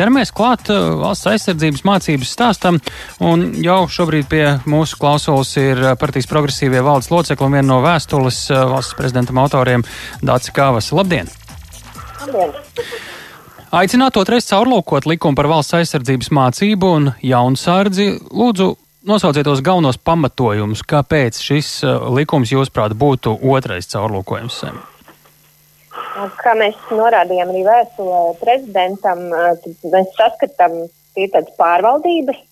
ķeramies klāt valsts aizsardzības mācības stāstam, un jau šobrīd pie mūsu klausulas ir partijas progresīvie valdes locekli un viena no vēstules valsts prezidentam autoriem Dācis Kāvas. Labdien! Labdien! Aicināt otrais caurlūkot likumu par valsts aizsardzības mācību un jaunsardzi. Lūdzu, nosauciet tos galvenos pamatojumus, kāpēc šis uh, likums, jūsuprāt, būtu otrais caurlūkojums. Kā mēs norādījām arī vēstulē prezidentam, mēs saskatām pārvaldības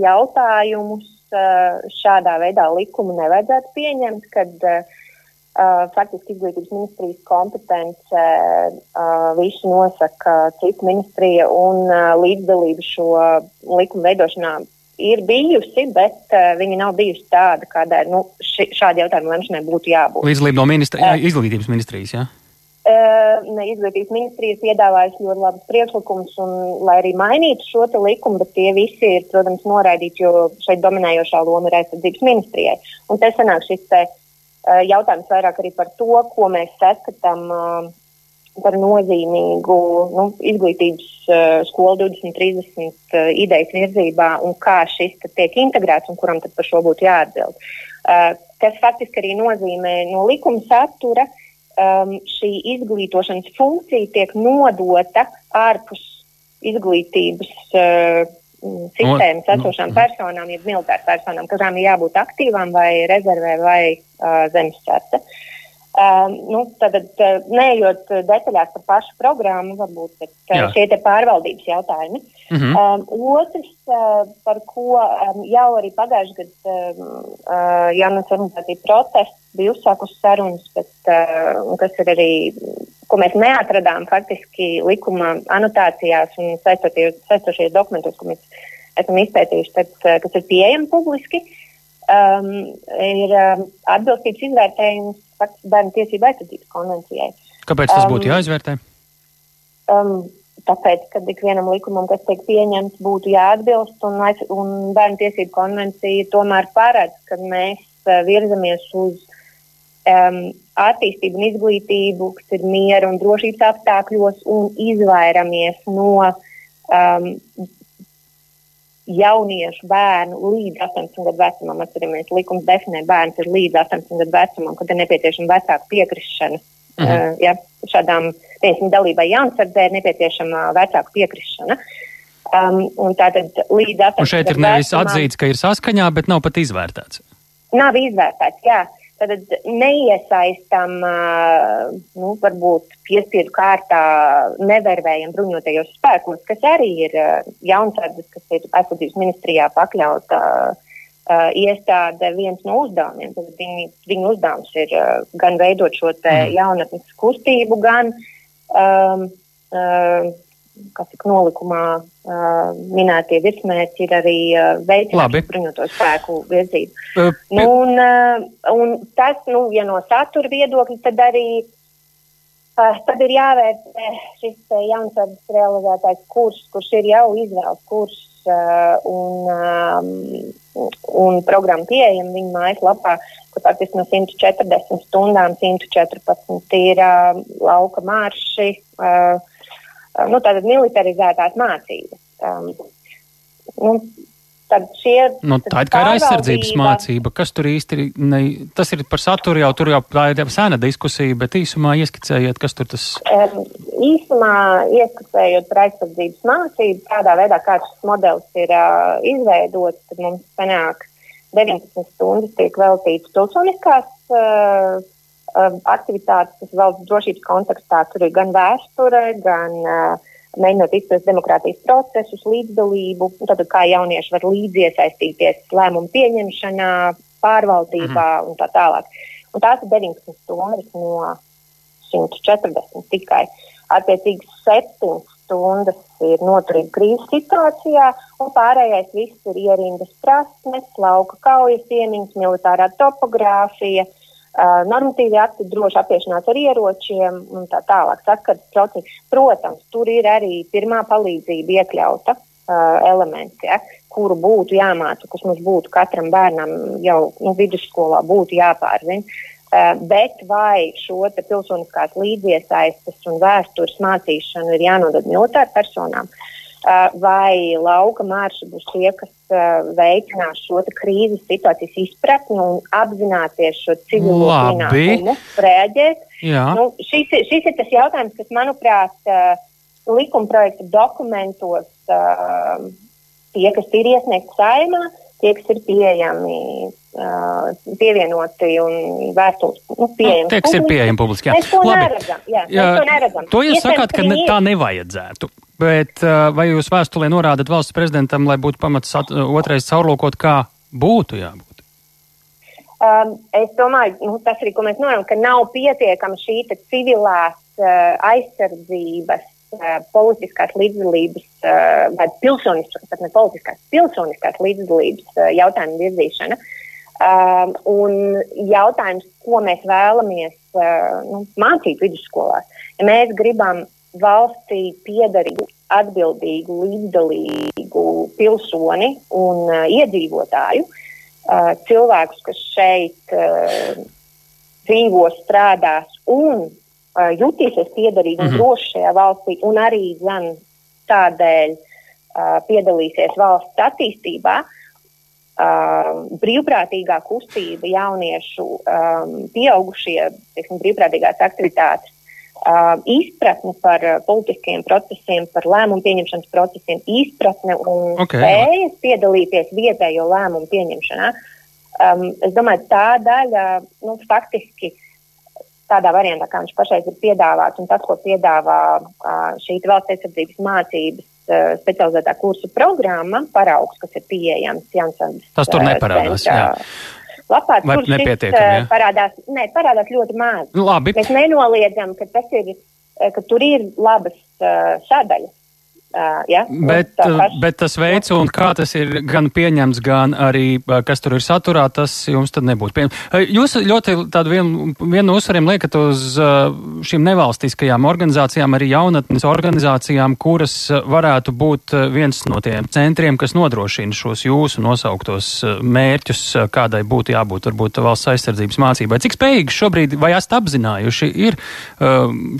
jautājumus. Šādā veidā likumu nevajadzētu pieņemt, kad faktiski izglītības ministrijas kompetence visu nosaka cita ministrija un līdzdalība šo likumu veidošanā ir bijusi, bet uh, viņa nav bijusi tāda, kādai nu, ši, šādi jautājumi lemšanai būtu jābūt. Līdzdalība no ministra, uh, izglītības ministrijas, jā? Ne, izglītības ministrija ir piedāvājusi ļoti labus priekšlikumus, un, lai arī mainītu šo likumu, bet tie visi ir, protams, noraidīti, jo šeit dominējošā loma ir aizsardzības ministrijai. Un te sanāk šis te, Eh, jautājums vairāk arī par to, ko mēs saskatām eh, par nozīmīgu nu, izglītības skolu 2030 uh, idejas virzībā un kā šis tiek integrēts un kuram par šo būtu jāatbild. Kas faktiski arī nozīmē no likuma satura, um, šī izglītošanas funkcija tiek nodota ārpus izglītības uh, sistēmas esošām personām, jeb militāru personām, kurām ir jābūt aktīvām vai rezervē vai uh, zemescerce. Um, nu, tad, uh, neejot detaļās par pašu programmu, varbūt bet, uh, šie ir pārvaldības jautājumi. Mm -hmm. um, otrs, uh, par ko um, jau arī pagājušajā gadā um, uh, jaunas organizācija protests bija uzsākusi sarunas, bet uh, kas ir arī ko mēs neatradām faktiski likuma anotācijās un saistošajos dokumentos, ko mēs esam izpētījuši, tad, eh, kas ir pieejami publiski, um, ir um, atbilstības izvērtējums faktiski bērnu tiesību aizsardzības konvencijai. Kāpēc tas būtu um, jāizvērtē? Um, tāpēc, ka ikvienam likumam, kas tiek pieņemts, būtu jāatbilst, un, un bērnu tiesību konvencija tomēr paredz, ka mēs uh, virzamies uz um, attīstību un izglītību, kas ir miera un drošības apstākļos, un izvairamies no um, jauniešu bērnu līdz 18 gadu vecumam. Atceramies, likums definē bērns ir līdz 18 gadu vecumam, kad ir nepieciešama vecāka piekrišana. Mhm. Uh, ja, šādām piemēram, dalībai jaunsardzē ir nepieciešama vecāka piekrišana. Um, tātad līdz 18 gadsimtam. Šeit ir nevis atzīts, ka ir saskaņā, bet nav pat izvērtēts. Nav izvērtēts, jā. Uh, Tad neiesaistam, nu, varbūt piespiedu kārtā nevervējam bruņotajos spēkos, kas arī ir jaunsardzes, kas ir aizsardzības ministrijā pakļauta iestāde viens no uzdevumiem. Tad viņi, viņu uzdevums ir gan veidot šo mm. jaunatnes kustību, gan um, uh, kas ir nolikumā uh, minētie virsmērķi, ir arī uh, veicināt bruņoto spēku virzību. Uh, nu, un, uh, un tas, nu, ja no satura viedokļa, tad arī uh, tad ir jāvērtē šis uh, jaunsardzes realizētais kurs, kurš ir jau izvēles kurs uh, un, um, un programma pieejama viņa mājaslapā, kur faktiski no 140 stundām 114 ir uh, lauka marši. Uh, nu, tātad militarizētās mācības. Um, nu, Šie, nu, tā ir kā ir aizsardzības mācība. Kas tur īsti ir? Ne, tas ir par saturu jau tur jau tā ir sena diskusija, bet īsumā ieskicējiet, kas tur tas ir. Um, īsumā ieskicējot par aizsardzības mācību, tādā veidā, kā šis modelis ir uh, izveidots, tad mums sanāk 19 stundas tiek veltīts pilsoniskās uh, aktivitātes, kas valsts drošības kontekstā tur ir gan vēsture, gan uh, mēģinot izprast demokrātijas procesus, līdzdalību, tātad kā jaunieši var līdzi iesaistīties lēmumu pieņemšanā, pārvaldībā mhm. un tā tālāk. Un tās ir 19 stundas no 140 tikai. Attiecīgi 7 stundas ir noturība krīzes situācijā, un pārējais viss ir ierindas prasmes, lauka kaujas iemiņas, militārā topogrāfija, Uh, normatīvi akti, droši apiešanās ar ieročiem un tā tālāk. Saskats procesi. Protams, tur ir arī pirmā palīdzība iekļauta uh, elementi, ja, kuru būtu jāmāca, kas mums būtu katram bērnam jau nu, vidusskolā būtu jāpārzina. Uh, bet vai šo pilsoniskās līdziesaistes un vēstures mācīšanu ir jānodod militāru personām, uh, vai lauka mārši būs tie, kas uh, veicinās šo krīzes situācijas izpratni un apzināties šo civilo pienākumu, reaģēt. Nu, šis, šis ir tas jautājums, kas, manuprāt, uh, likumprojekta dokumentos tie, kas ir iesniegti saimā, tie, kas ir pieejami, uh, pievienoti un vēstules, nu, pieejami. Tie, kas ir pieejami publiski, jā. Mēs to Labi. neredzam. Jā, jā, to neredzam. To jūs sakāt, ka ne, tā nevajadzētu. Bet uh, vai jūs vēstulē norādat valsts prezidentam, lai būtu pamats otrais caurlūkot, kā būtu jābūt? Um, es domāju, nu, tas arī, ko mēs norādām, ka nav pietiekama šī civilās uh, aizsardzības Uh, politiskās līdzdalības uh, vai pilsoniskās, pat ne politiskās, pilsoniskās līdzdalības uh, jautājumu virzīšana. Um, un jautājums, ko mēs vēlamies nu, mācīt vidusskolās. Ja mēs gribam valstī piedarīgu, atbildīgu, līdzdalīgu pilsoni un uh, iedzīvotāju, uh, cilvēkus, kas šeit uh, dzīvo, strādās un uh, jutīsies piederīgi mm -hmm. droši šajā valstī, un arī zem tādēļ uh, piedalīsies valsts attīstībā. Uh, brīvprātīgā kustība, jauniešu, um, pieaugušie, teiksim, brīvprātīgās aktivitātes, izpratne par uh, politiskiem procesiem, par lēmumu pieņemšanas procesiem, izpratne un okay. spējas piedalīties vietējo lēmumu pieņemšanā. Um, es domāju, tā daļa nu, faktiski uh, tādā variantā, kā viņš pašreiz ir piedāvāts, un tas, ko piedāvā šī valsts aizsardzības mācības specializētā kursu programma, paraugs, kas ir pieejams Jansons. Tas tur neparādās. Lapā tur šis, parādās, ne, parādās ļoti maz. Labi. Mēs nenoliedzam, ka, ir, ka tur ir labas uh, sadaļas. Uh, ja? bet, paš... bet tas veids, un kā tas ir gan pieņemts, gan arī kas tur ir saturā, tas jums tad nebūtu pieņemts. Jūs ļoti tādu vienu, vienu no uzsvariem liekat uz šīm nevalstiskajām organizācijām, arī jaunatnes organizācijām, kuras varētu būt viens no tiem centriem, kas nodrošina šos jūsu nosauktos mērķus, kādai būtu jābūt varbūt valsts aizsardzības mācībai. Cik spējīgi šobrīd vai esat apzinājuši ir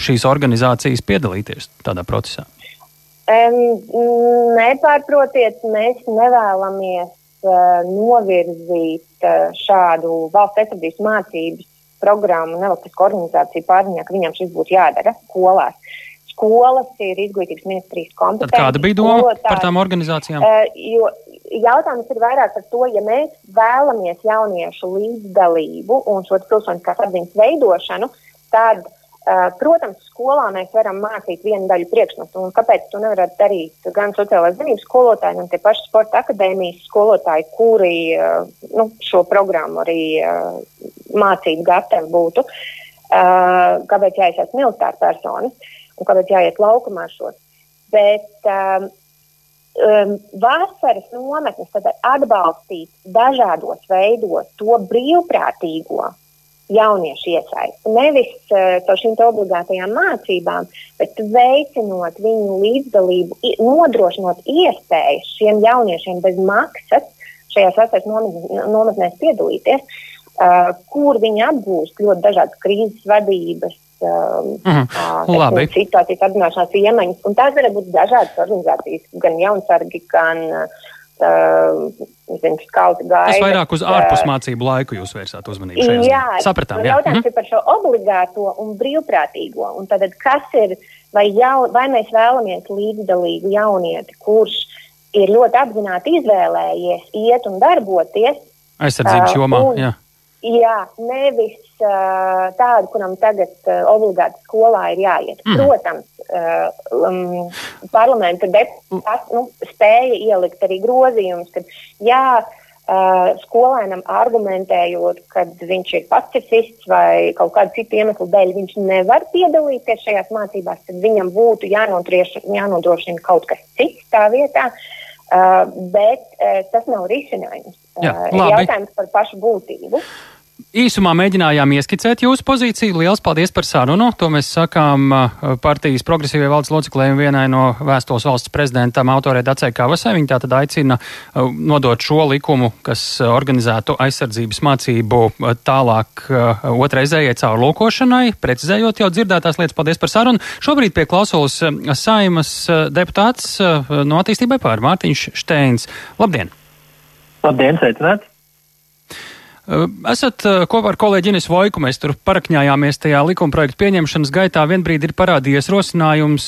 šīs organizācijas piedalīties tādā procesā? Um, nepārprotiet, mēs nevēlamies uh, novirzīt uh, šādu valsts aizsardzības mācības programmu nevalstisko organizāciju pārziņā, ka viņam šis būtu jādara skolās. Skolas ir izglītības ministrijas kompetence. Kāda bija doma skolotājs, par tām organizācijām? Uh, jautājums ir vairāk par to, ja mēs vēlamies jauniešu līdzdalību un šo pilsoniskās apziņas veidošanu, tad Uh, protams, skolā mēs varam mācīt vienu daļu priekšmetu, un kāpēc to nevarētu darīt gan sociālās zinības skolotāji, gan tie paši sporta akadēmijas skolotāji, kuri uh, nu, šo programmu arī uh, mācīt gatavi būtu. Kāpēc jāiesaist militāra personas un kāpēc jāiet laukumā šos. Bet um, vasaras nometnes atbalstīt dažādos veidos to brīvprātīgo jauniešu iesaisti. Nevis caur šīm obligātajām mācībām, bet veicinot viņu līdzdalību, nodrošinot iespējas šiem jauniešiem bez maksas šajās vasaras nometnēs piedalīties, uh, kur viņi apgūst ļoti dažādas krīzes vadības. Um, mm, uh, situācijas apzināšanās iemaņas. Un tās var būt dažādas organizācijas, gan jaunsargi, gan uh, Zinu, skauti gaidas. Tas vairāk uz ārpus mācību laiku jūs vērsāt uzmanību. Jā, sapratām. Jā. Jautājums mhm. ir par šo obligāto un brīvprātīgo. Un tad, kas ir, vai, jau, vai mēs vēlamies līdzdalīgu jaunieti, kurš ir ļoti apzināti izvēlējies iet un darboties. Aizsardzības jomā, uh, un, jā. Jā, nevis uh, tādu, kuram tagad uh, obligāti skolā ir jāiet. Mm. Protams, uh, um, parlamenta deputāts nu, spēja ielikt arī grozījumus, ka jā, uh, skolēnam argumentējot, ka viņš ir pacifists vai kaut kādu citu iemeslu dēļ viņš nevar piedalīties šajās mācībās, tad viņam būtu jānodrošina kaut kas cits tā vietā. Uh, bet uh, tas nav risinājums. Jā, uh, jautājums par pašu būtību. Īsumā mēģinājām ieskicēt jūsu pozīciju. Lielas paldies par sarunu. To mēs sakām partijas progresīvajai valsts loceklējiem vienai no vēstules valsts prezidentam autorē Dacei Kavasai. Viņa tātad aicina nodot šo likumu, kas organizētu aizsardzības mācību tālāk otrreizējai caurlūkošanai, precizējot jau dzirdētās lietas. Paldies par sarunu. Šobrīd pie klausulas saimas deputāts no attīstībai pār Mārtiņš Šteins. Labdien! Labdien, sveicināts! Esat kopā ar kolēģi Ines Vojku, mēs tur parakņājāmies tajā likumprojektu pieņemšanas gaitā. Vienbrīd ir parādījies rosinājums,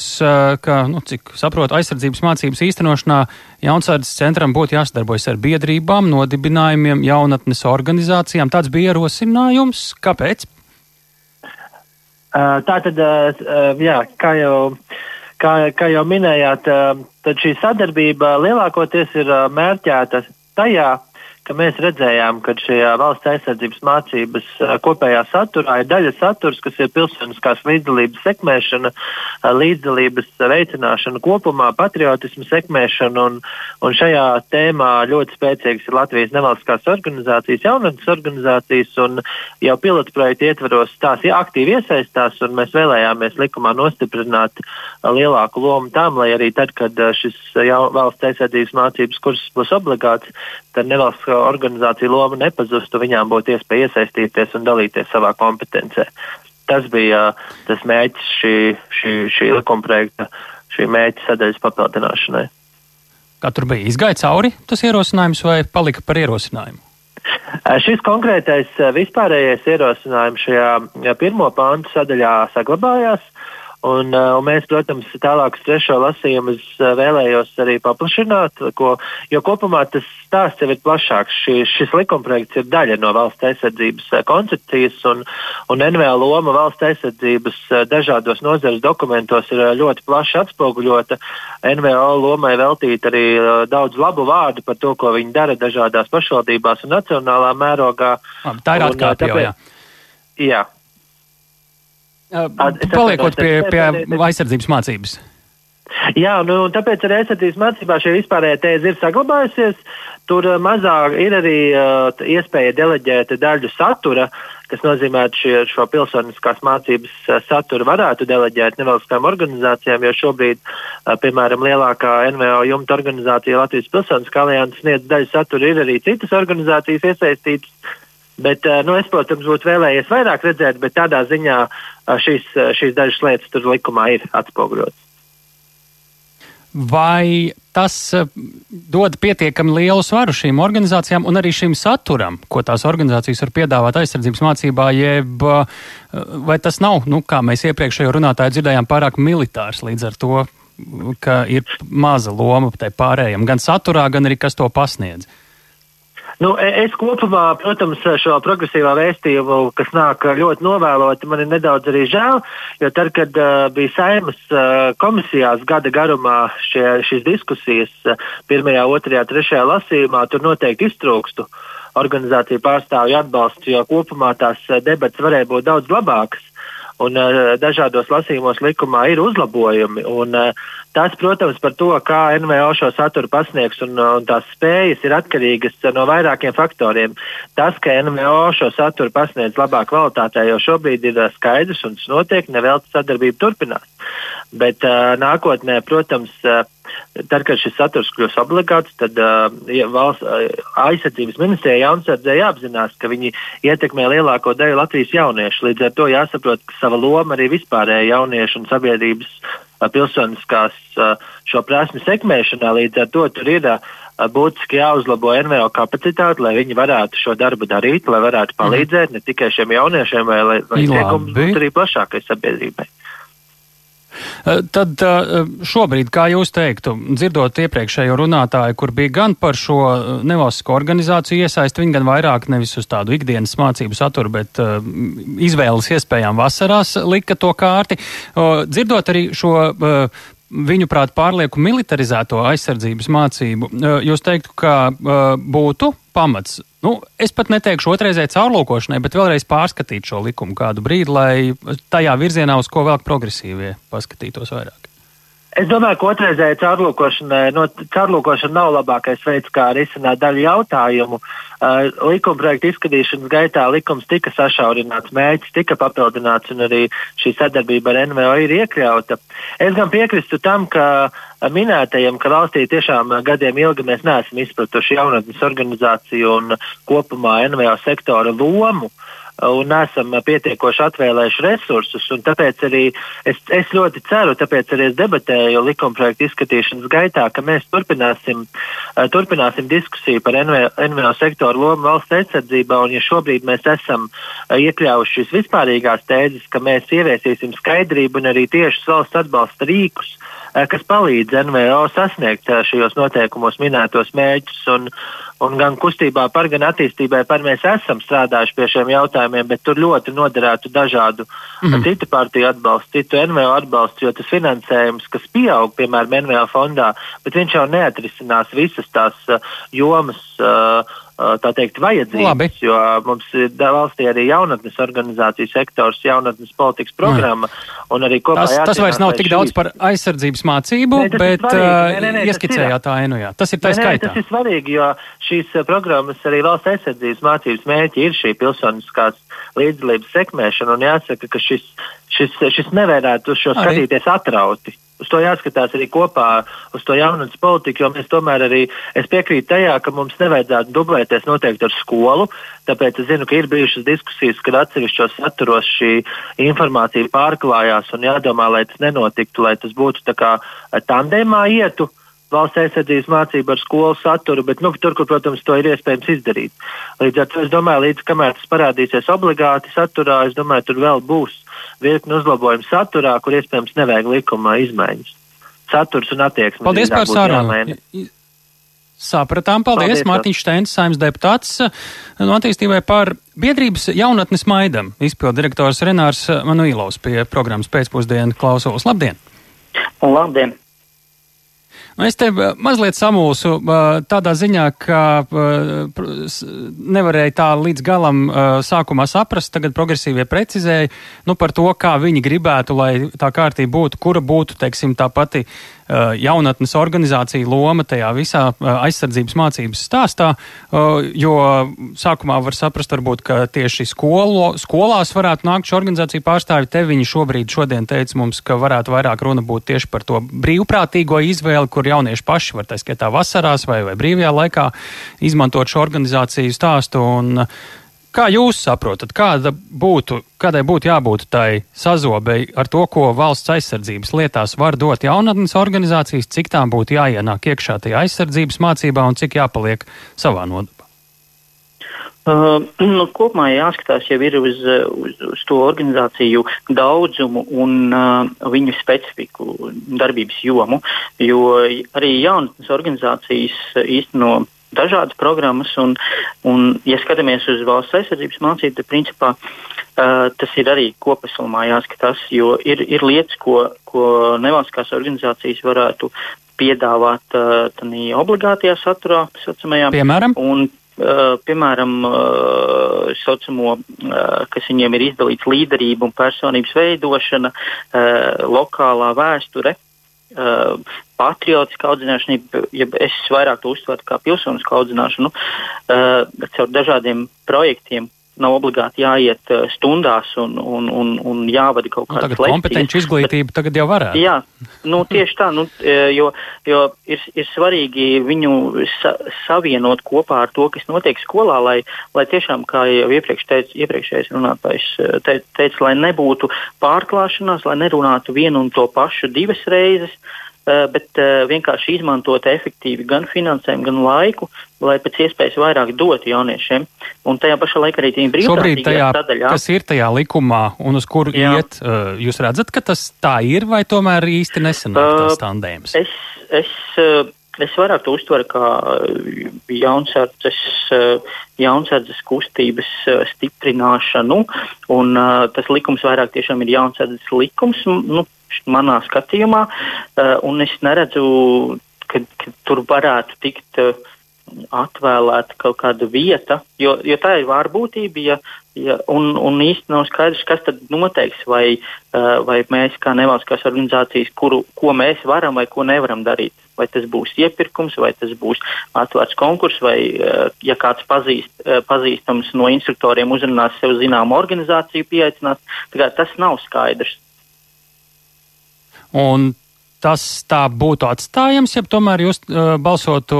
ka, nu, cik saprotu, aizsardzības mācības īstenošanā jaunsardzes centram būtu jāsadarbojas ar biedrībām, nodibinājumiem, jaunatnes organizācijām. Tāds bija ierosinājums. Kāpēc? Tā tad, jā, kā jau, kā, kā jau minējāt, tad šī sadarbība lielākoties ir mērķēta tajā, ka mēs redzējām, ka šajā valsts aizsardzības mācības kopējā saturā ir daļa saturs, kas ir pilsoniskās līdzdalības sekmēšana, līdzdalības veicināšana kopumā, patriotismu sekmēšana, un, un šajā tēmā ļoti spēcīgas ir Latvijas nevalstiskās organizācijas, jaunatnes organizācijas, un jau pilotu projektu ietvaros tās ja, aktīvi iesaistās, un mēs vēlējāmies likumā nostiprināt lielāku lomu tam, lai arī tad, kad šis jau, valsts aizsardzības mācības kurs būs obligāts, tad nevalstiskā organizācija loma nepazustu, viņām būtu iespēja iesaistīties un dalīties savā kompetencē. Tas bija tas mērķis šī, šī, šī likumprojekta, šī mērķa sadaļas papildināšanai. Kā tur bija izgāja cauri tas ierosinājums vai palika par ierosinājumu? Šis konkrētais vispārējais ierosinājums šajā pirmo pāntu sadaļā saglabājās. Un, uh, un mēs, protams, tālāk uz trešo lasījumu uh, vēlējos arī paplašināt, ko, jo kopumā tas stāsts jau ir plašāks. Šī, šis likumprojekts ir daļa no valsts aizsardzības uh, koncepcijas, un, un NVL loma valsts aizsardzības dažādos nozares dokumentos ir ļoti plaši atspoguļota. NVL lomai veltīt arī daudz labu vārdu par to, ko viņi dara dažādās pašvaldībās un nacionālā mērogā. Tā ir atkāpja jau, jā. Paliekot pie, pie aizsardzības mācības. Jā, nu, tāpēc arī aizsardzības mācībā šī vispārējā tēze ir saglabājusies. Tur mazāk ir arī uh, iespēja deleģēt daļu satura, kas nozīmē, ka šo pilsoniskās mācības uh, saturu varētu deleģēt nevalstiskām organizācijām, jo šobrīd, uh, piemēram, lielākā NVO jumta organizācija Latvijas pilsoniskā alianses sniedz daļu satura, ir arī citas organizācijas iesaistītas Bet, eh, nu, es, protams, būtu vēlējies vairāk redzēt, bet tādā ziņā eh, šīs, eh, šīs dažas lietas tur likumā ir atspoguļotas. Vai tas dod pietiekami lielu svaru šīm organizācijām un arī šim saturam, ko tās organizācijas var piedāvāt aizsardzības mācībā, jeb vai tas nav, nu, kā mēs iepriekšējo runātāju dzirdējām, pārāk militārs līdz ar to, ka ir maza loma tai pārējiem, gan saturā, gan arī kas to pasniedz? Uh, Nu, e, es kopumā, protams, šo progresīvā vēstījumu, kas nāk ļoti novēloti, man ir nedaudz arī žēl, jo tad, kad uh, bija saimas uh, komisijās gada garumā šie, šīs diskusijas, uh, pirmajā, otrajā, trešajā lasījumā, tur noteikti iztrūkstu organizāciju pārstāvju atbalstu, jo kopumā tās debats varēja būt daudz labākas. Un uh, dažādos lasījumos likumā ir uzlabojumi. Un, uh, Tas, protams, par to, kā NVO šo saturu pasniegs un, un tās spējas ir atkarīgas no vairākiem faktoriem. Tas, ka NVO šo saturu pasniedz labā kvalitātē, jau šobrīd ir skaidrs un tas notiek, nevelta sadarbība turpinās. Bet uh, nākotnē, protams, uh, tad, kad šis saturs kļūs obligāts, tad uh, valsts uh, aizsardzības ministrijai jaunsardzē jāapzinās, ka viņi ietekmē lielāko daļu Latvijas jauniešu. Līdz ar to jāsaprot, ka sava loma arī vispārēja jauniešu un sabiedrības pilsoniskās šo prasmu sekmēšanā. Līdz ar to tur ir būtiski jāuzlabo NVO kapacitāte, lai viņi varētu šo darbu darīt, lai varētu palīdzēt ne tikai šiem jauniešiem, vai lai, lai iegums būtu arī plašākai sabiedrībai. Tad šobrīd, kā jūs teiktu, dzirdot iepriekšējo runātāju, kur bija gan par šo nevalstisko organizāciju iesaisti, viņi gan vairāk nevis uz tādu ikdienas mācību saturu, bet izvēles iespējām vasarās lika to kārti. Dzirdot arī šo viņuprāt, pārlieku militarizēto aizsardzības mācību, jūs teiktu, ka būtu pamats. Nu, es pat neteikšu otrreizēji caurlūkošanai, bet vēlreiz pārskatīt šo likumu kādu brīdi, lai tajā virzienā, uz ko vēl progresīvie paskatītos vairāk. Es domāju, ka otrreizēja caurlūkošana, no, caurlūkošana nav labākais veids, kā risināt daļu jautājumu. Uh, likuma projekta izskatīšanas gaitā likums tika sašaurināts, mērķis tika papildināts un arī šī sadarbība ar NVO ir iekļauta. Es gan piekrītu tam, ka minētajiem, ka valstī tiešām gadiem ilgi mēs neesam izpratuši jaunatnes organizāciju un kopumā NVO sektora lomu. Uh, un nesam pietiekoši atvēlējuši resursus. Tāpēc arī es, es ļoti ceru, tāpēc arī es debatēju likumprojektu izskatīšanas gaitā, ka mēs turpināsim, uh, turpināsim diskusiju par NVO, NVO sektoru lomu valsts aizsardzībā. Un, ja šobrīd mēs esam uh, iekļaujuši šīs vispārīgās tēzes, ka mēs ieviesīsim skaidrību un arī tiešus valsts atbalsta rīkus, uh, kas palīdz NVO sasniegt šajos noteikumos minētos mērķus. Un, Un gan kustībā par, gan attīstībai par mēs esam strādājuši pie šiem jautājumiem, bet tur ļoti noderētu dažādu mm citu partiju atbalstu, citu NVO atbalstu, jo tas finansējums, kas pieaug, piemēram, NVO fondā, bet viņš jau neatrisinās visas tās uh, jomas. Uh, tā teikt, vajadzības. Labi. Jo mums ir valstī arī jaunatnes organizācijas sektors, jaunatnes politikas programma. Arī tas, tas vairs nav tik šīs. daudz par aizsardzības mācību, nē, bet nē, nē, nē, ieskicējāt tā enu. Jā. Tas ir tā skaitā. Tas ir svarīgi, jo šīs programmas arī valsts aizsardzības mācības mērķi ir šī pilsoniskās līdzdalības sekmēšana. Un jāsaka, ka šis, šis, šis nevērētu uz šo arī. skatīties atrauti uz to jāskatās arī kopā, uz to jaunatnes politiku, jo mēs tomēr arī, piekrītu tajā, ka mums nevajadzētu dublēties noteikti ar skolu, tāpēc es zinu, ka ir bijušas diskusijas, kad atsevišķos saturos šī informācija pārklājās un jādomā, lai tas nenotiktu, lai tas būtu tā kā tandēmā ietu valsts aizsardzības mācību ar skolu saturu, bet nu, tur, kur, protams, to ir iespējams izdarīt. Līdz ar to es domāju, līdz kamēr tas parādīsies obligāti saturā, es domāju, tur vēl būs virkni uzlabojumu saturā, kur iespējams nevajag likumā izmaiņas. Saturs un attieksme. Paldies par sarunu. Sapratām, paldies, paldies Mārtiņš Steins, saimnes deputāts no attīstībai par biedrības jaunatnes maidam. Izpildu direktors Renārs Manuīlovs pie programmas pēcpusdienu klausos. Labdien! Labdien! Nu, es te eh, mazliet samulsu eh, tādā ziņā, ka eh, nevarēju tā līdz galam sākumā saprast, tagad progresīvie precizēja nu, par to, kā viņi gribētu, lai tā kārtība būtu, kura būtu, teiksim, tā pati jaunatnes organizācija loma tajā visā uh, aizsardzības mācības stāstā, uh, jo sākumā var saprast, varbūt, ka tieši skolo, skolās varētu nākt šo organizāciju pārstāvi. Te viņi šobrīd šodien teica mums, ka varētu vairāk runa būt tieši par to brīvprātīgo izvēli, kur jaunieši paši var tā skaitā vasarās vai, vai brīvajā laikā izmantot šo organizāciju stāstu. Un, Kā jūs saprotat, kāda būtu, kādai būtu jābūt tai sazobei ar to, ko valsts aizsardzības lietās var dot jaunatnes organizācijas, cik tām būtu jāienāk iekšā tajā aizsardzības mācībā un cik jāpaliek savā nodabā? Uh, nu, kopumā jāskatās jau ir uz, uz, uz to organizāciju daudzumu un uh, viņu specifiku, darbības jomu, jo arī jaunatnes organizācijas īsteno dažādas programmas, un, un ja skatāmies uz valsts aizsardzības mācību, tad principā uh, tas ir arī kopumā jāskatās, jo ir, ir lietas, ko, ko nevalstiskās organizācijas varētu piedāvāt uh, obligātajā saturā, saucamajā. Piemēram? Un, Uh, piemēram, uh, saucamo, uh, kas viņiem ir izdalīts līderība un personības veidošana, lokālā vēsture, uh, patriotiska audzināšana, ja es vairāk to uztvertu kā pilsonisku audzināšanu, uh, caur dažādiem projektiem. Nav obligāti jāiet uh, stundās un, un, un, un jāvada kaut kāda nu, kompetenci izglītība. Bet, tagad jau varētu. Jā, nu, tieši tā, nu, uh, jo, jo ir, ir svarīgi viņu sa savienot kopā ar to, kas notiek skolā, lai, lai tiešām, kā jau iepriekš teic, iepriekšējais runātājs uh, te, teica, lai nebūtu pārklāšanās, lai nerunātu vienu un to pašu divas reizes. Uh, Eh, bet eh, vienkārši izmantot efektīvi gan finansējumu, gan laiku, lai pēc iespējas vairāk dotu jauniešiem. Un tajā pašā laikā arī tiem brīvprātīgajā sadaļā. Kas ir tajā likumā un uz kuru Jā. iet, eh, jūs redzat, ka tas tā ir vai tomēr īsti nesenāk uh, tas tandēms? Es, es, es vairāk to uztveru kā jaunsardzes, jaunsardzes kustības stiprināšanu, un tas likums vairāk tiešām ir jaunsardzes likums. Nu, manā skatījumā, un es neredzu, ka, ka tur varētu tikt atvēlēta kaut kāda vieta, jo, jo tā ir vārbūtība, ja, ja, un, un īsti nav skaidrs, kas tad noteiks, vai, vai mēs kā nevalstiskās organizācijas, kuru, ko mēs varam vai ko nevaram darīt. Vai tas būs iepirkums, vai tas būs atvērts konkurss, vai uh, ja kāds pazīst, uh, pazīstams no instruktoriem uzrunās sev zināmu organizāciju, pieaicinās. Tas nav skaidrs. Un tas tā būtu atstājams, ja tomēr jūs uh, balsotu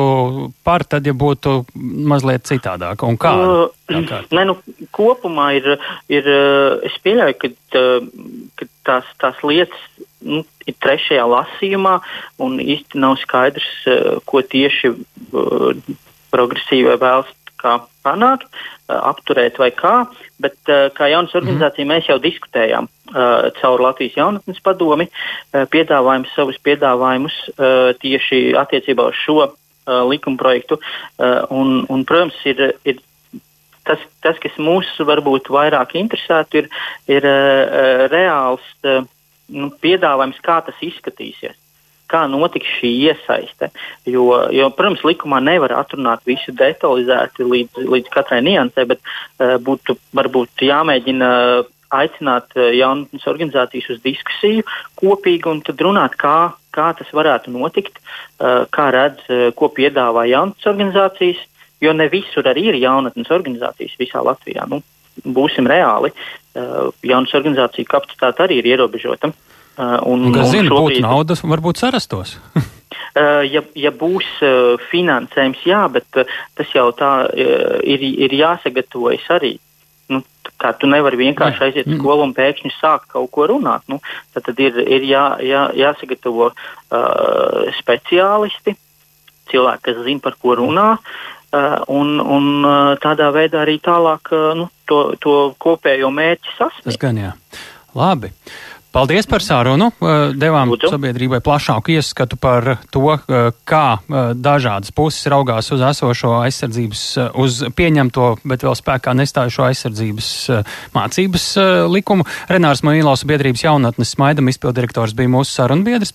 par, tad, ja būtu mazliet citādāk? Un kā? Uh, ne, nu, kopumā ir, ir es pieļauju, ka, ka tās, tās lietas nu, ir trešajā lasījumā un īsti nav skaidrs, ko tieši uh, progresīvai vēlas panākt, apturēt vai kā, bet kā jaunas mhm. organizācija mēs jau diskutējām caur Latvijas jaunatnes padomi, piedāvājam savus piedāvājumus tieši attiecībā uz šo likuma projektu. Un, un, protams, ir, ir tas, tas, kas mūs varbūt vairāk interesētu, ir, ir reāls nu, piedāvājums, kā tas izskatīsies kā notiks šī iesaiste. Jo, jo, protams, likumā nevar atrunāt visu detalizēti līdz, līdz katrai niansē, bet uh, būtu varbūt jāmēģina aicināt uh, jaunatnes organizācijas uz diskusiju kopīgi un tad runāt, kā, kā tas varētu notikt, uh, kā redz, ko piedāvā jaunatnes organizācijas, jo ne visur arī ir jaunatnes organizācijas visā Latvijā. Nu, būsim reāli, uh, jaunatnes organizāciju kapacitāte arī ir ierobežota. Uh, un, Kas zina, šobrīd, būtu naudas, varbūt sarastos. uh, ja, ja būs finansējums, jā, bet tas jau tā ir, ir jāsagatavojas arī. Nu, kā tu nevari vienkārši Vai. aiziet uz mm. skolu un pēkšņi sākt kaut ko runāt. Nu, tad, tad ir, ir jā, jā, jāsagatavo uh, speciālisti, cilvēki, kas zina, par ko runā. Uh, un, un uh, tādā veidā arī tālāk uh, nu, to, to kopējo mērķi sasniegt. Tas gan jā. Labi. Paldies par sarunu. Devām Lūdzu. sabiedrībai plašāku ieskatu par to, kā dažādas puses raugās uz esošo aizsardzības, uz pieņemto, bet vēl spēkā nestājušo aizsardzības mācības likumu. Renārs Maīlaus biedrības jaunatnes smaidam izpildirektors bija mūsu sarunbiedrs.